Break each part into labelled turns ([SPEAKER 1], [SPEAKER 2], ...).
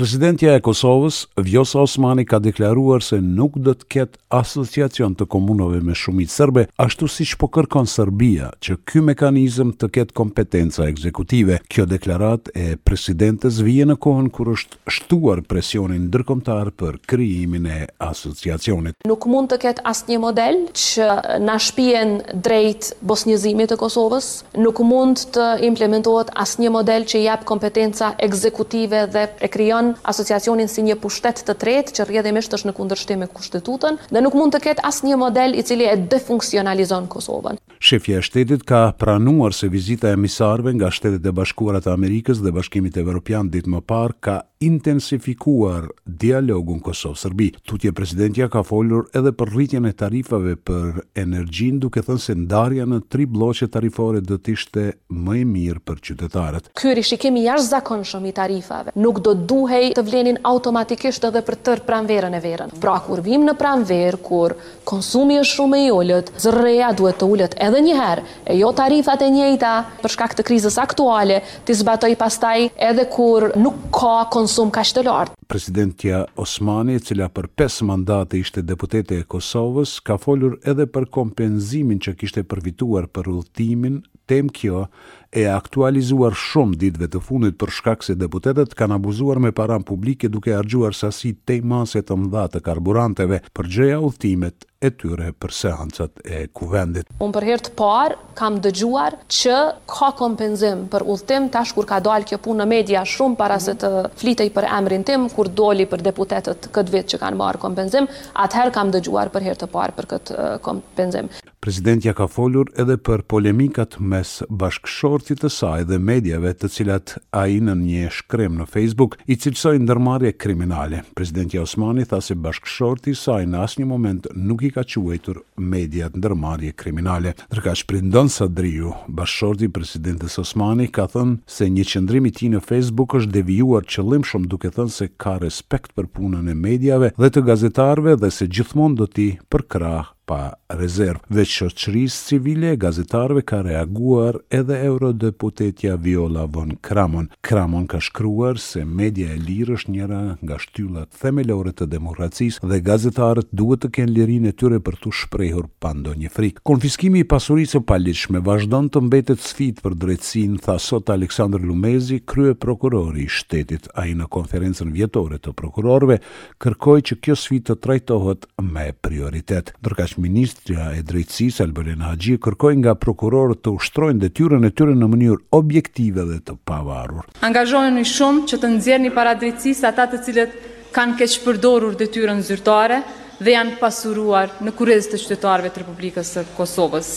[SPEAKER 1] Presidentja e Kosovës, Vjosa Osmani ka deklaruar se nuk do të ketë asociacion të komunave me shumicë serbe, ashtu siç po kërkon Serbia që ky mekanizëm të ketë kompetenca ekzekutive. Kjo deklaratë e presidentes vije në kohën kur është shtuar presioni ndërkombëtar për krijimin e Asociacionit.
[SPEAKER 2] Nuk mund të ketë asnjë model që na shpien drejt bosnjëzimit të Kosovës, nuk mund të implementohet asnjë model që jap kompetenca ekzekutive dhe e krijon Asociacionin si një pushtet të tretë që rrjedhimisht është në kundërshtim me Kushtetutën dhe nuk mund të ketë asnjë model i cili e defunksionalizon Kosovën.
[SPEAKER 1] Shefja e Shtetit ka pranuar se vizita e emisarëve nga Shtetet e Bashkuara të Amerikës dhe Bashkimit Evropian ditë më parë ka intensifikuar dialogun Kosovë-Serbi. Tutje presidentja ka folur edhe për rritjen e tarifave për energjinë duke thënë se ndarja në tri blloqe tarifore do të ishte më e mirë për qytetarët.
[SPEAKER 2] Ky rishikim i jashtëzakonshëm i tarifave nuk do të duhej të vlenin automatikisht edhe për tërë pranverën e verën. Pra kur vijmë në pranverë kur Konsumi është shumë më i ulët, ZRRE-ja duhet të ulet edhe një herë, e jo tarifat e njëjta për shkak të krizës aktuale, t'i zbatojë pastaj edhe kur nuk ka konsum kaq të lartë.
[SPEAKER 1] Presidentja Osmani, e cila për pesë mandate ishte deputete e Kosovës, ka folur edhe për kompenzimin që kishte përfituar për udhëtimin Temë kjo e aktualizuar shumë ditëve të fundit për shkak se deputetët kanë abuzuar me paranë publike duke harxhuar sasi tej mase të mëdha të karburanteve për gjoja udhëtimet e tyre për seancat e Kuvendit.
[SPEAKER 2] Unë për herë të parë kam dëgjuar që ka kompenzim për udhëtim tash kur ka dalë kjo punë në media shumë para se të flitej për emrin tim kur doli për deputetët këtë vit që kanë marrë kompenzim atëherë kam dëgjuar për herë të parë për këtë kompenzim.
[SPEAKER 1] Presidentja ka folur edhe për polemikat mes bashkëshortit të saj dhe mediave të cilat ai në një shkrim në Facebook i cilësoi ndërmarrje kriminale. Presidentja Osmani tha se bashkëshorti i saj në asnjë moment nuk i ka quajtur mediat ndërmarrje kriminale. Ndërkaq Prindon Sadriu, bashkëshorti i presidentes Osmani ka thënë se një qëndrim i tij në Facebook është devijuar qëllimshëm duke thënë se ka respekt për punën e mediave dhe të gazetarëve dhe se gjithmonë do t'i përkrah pa rezervë. Veç shoqërisë civile e gazetarëve ka reaguar edhe eurodeputetja Viola von Cramon. Cramon ka shkruar se media e lirë është njëra nga shtyllat themelore të demokracisë dhe gazetarët duhet të kenë lirinë e tyre për t'u shprehur pa ndonjë frikë. Konfiskimi i pasurisë së paligjshme vazhdon të mbetet sfidë për drejtësinë, tha sot Aleksandër Lumezi, kryeprokurori i shtetit. Ai në konferencën vjetore të prokurorëve kërkoi që kjo sfidë të trajtohet me prioritet. Ndërkaq ministrja e Drejtësisë, Albulena Haxhiu, kërkoi nga prokurorët të ushtrojnë detyrën e tyre në mënyrë objektive dhe të pavarur.
[SPEAKER 3] Angazhohuni shumë që të nxjerrni para drejtësisë ata të cilët kanë keqpërdorur detyrën zyrtare dhe janë pasuruar në kurriz të qytetarëve të Republikës së Kosovës.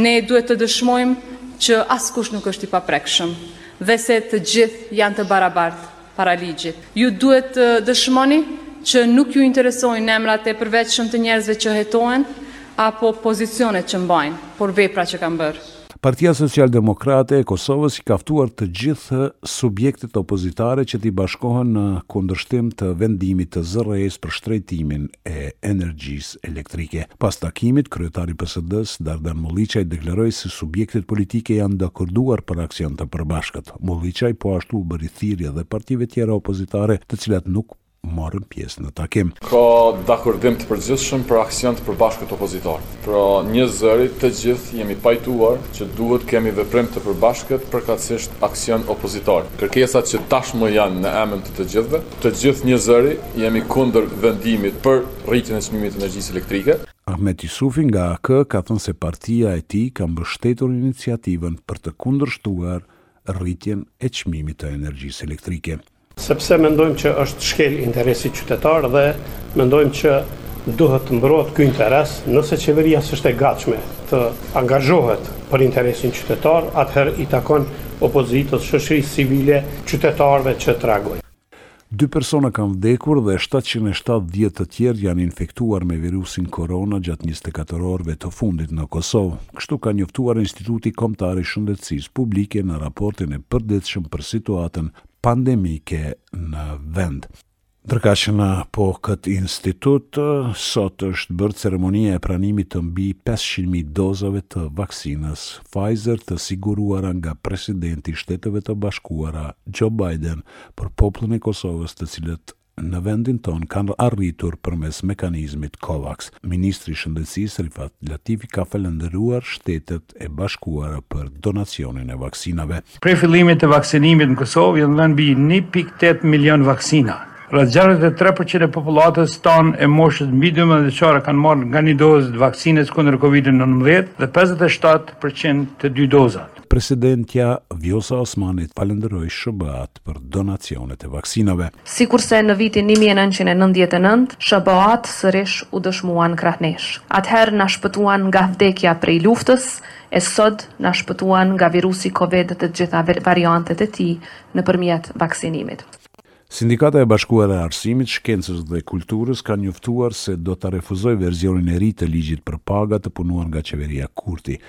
[SPEAKER 3] Ne duhet të dëshmojmë që askush nuk është i paprekshëm dhe se të gjithë janë të barabartë para ligjit. Ju duhet të dëshmoni që nuk ju interesojnë emrat e përveçëm të njerëzve që hetohen apo pozicionet që mbajnë, por vepra që kanë bërë.
[SPEAKER 1] Partia Socialdemokrate e Kosovës i ka ftuar të gjithë subjektet opozitare që t'i bashkohen në kundërshtim të vendimit të ZRRE-së për shtrejtimin e energjisë elektrike. Pas takimit, kryetari i PSD-së, Dardan Molliqaj deklaroi se subjektet politike janë dakorduar për aksion të përbashkët. Molliqaj po ashtu u bëri thirrje dhe partive tjera opozitare të cilat nuk morën pjesë në takim.
[SPEAKER 4] Ka dakordim të përgjithshëm për aksion të përbashkët opozitar. Pra një zëri të gjithë jemi pajtuar që duhet të kemi veprim të përbashkët përkatësisht aksion opozitar. Kërkesat që tashmë janë në emën të të gjithëve, të gjithë një zëri jemi kundër vendimit për rritjen e çmimit të energjisë elektrike.
[SPEAKER 1] Ahmet Isufi nga AAK ka thënë se partia e tij ka mbështetur iniciativën për të kundërshtuar rritjen e çmimit të energjisë elektrike.
[SPEAKER 5] Sepse mendojmë që është shkelë interesi qytetar dhe mendojmë që duhet të mbrohet ky interes, nëse qeveria s'është e gatshme të angazhohet për interesin qytetar, atëherë i takon opozitës, shoqërisë civile, qytetarëve që të reagojnë.
[SPEAKER 1] Dy persona kanë vdekur dhe shtatëqind e shtatëdhjetë të tjerë janë infektuar me virusin korona gjatë njëzet e katër orëve të fundit në Kosovë, kështu ka njoftuar Instituti Kombëtar i Shëndetësisë Publike në raportin e përditshëm për situatën pandemike në vend. Ndërkaq në po këtë institut, sot është bërë ceremonia e pranimit të mbi pesëqind mijë dozave të vaksinës Pfizer të siguruara nga Presidenti i Shteteve të Bashkuara, Joe Biden, për popullin e Kosovës të cilat në vendin tonë kanë arritur përmes mekanizmit COVAX. Ministri i Shëndetësisë, Rifat Latifi ka falënderuar Shtetet e Bashkuara për donacionin e vaksinave.
[SPEAKER 6] Prej fillimit të vaksinimit në Kosovë janë dhënë mbi një pikë tetë milionë vaksina. Rreth gjashtëdhjetë e tre për qind e popullatës tonë e moshës mbi dymbëdhjetë vjeçare kanë marrë nga një dozë të vaksinës kundër Covid nëntëmbëdhjetë dhe pesëdhjetë e shtatë për qind të dy dozat.
[SPEAKER 1] Presidentja Vjosa Osmani falënderoi SHBA-të për donacionet e vaksinave.
[SPEAKER 2] Sikurse në vitin një mijë e nëntëqind e nëntëdhjetë e nëntë, SHBA-të sërish u dëshmuan krah nesh. Atëherë na shpëtuan nga vdekja prej luftës, E sot na shpëtuan nga virusi Covid të gjitha variantet e tij nëpërmjet vaksinimit.
[SPEAKER 1] Sindikata e Bashkuar e Arsimit, Shkencës dhe Kulturës ka njoftuar se do ta refuzojë versionin e ri të ligjit për paga të punuar nga qeveria Kurti.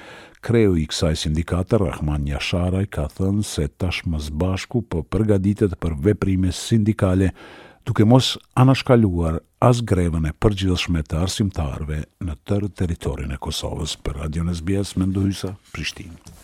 [SPEAKER 1] Kreu i kësaj sindikate, Rrahman Jasharaj ka thënë se tashmë SBASHK-u po përgatitet për veprime sindikale duke mos anashkaluar as grevën e përgjithshme të arsimtarëve në tërë territorin e Kosovës. Për Radion SBS, Mendu Hysa, Prishtinë.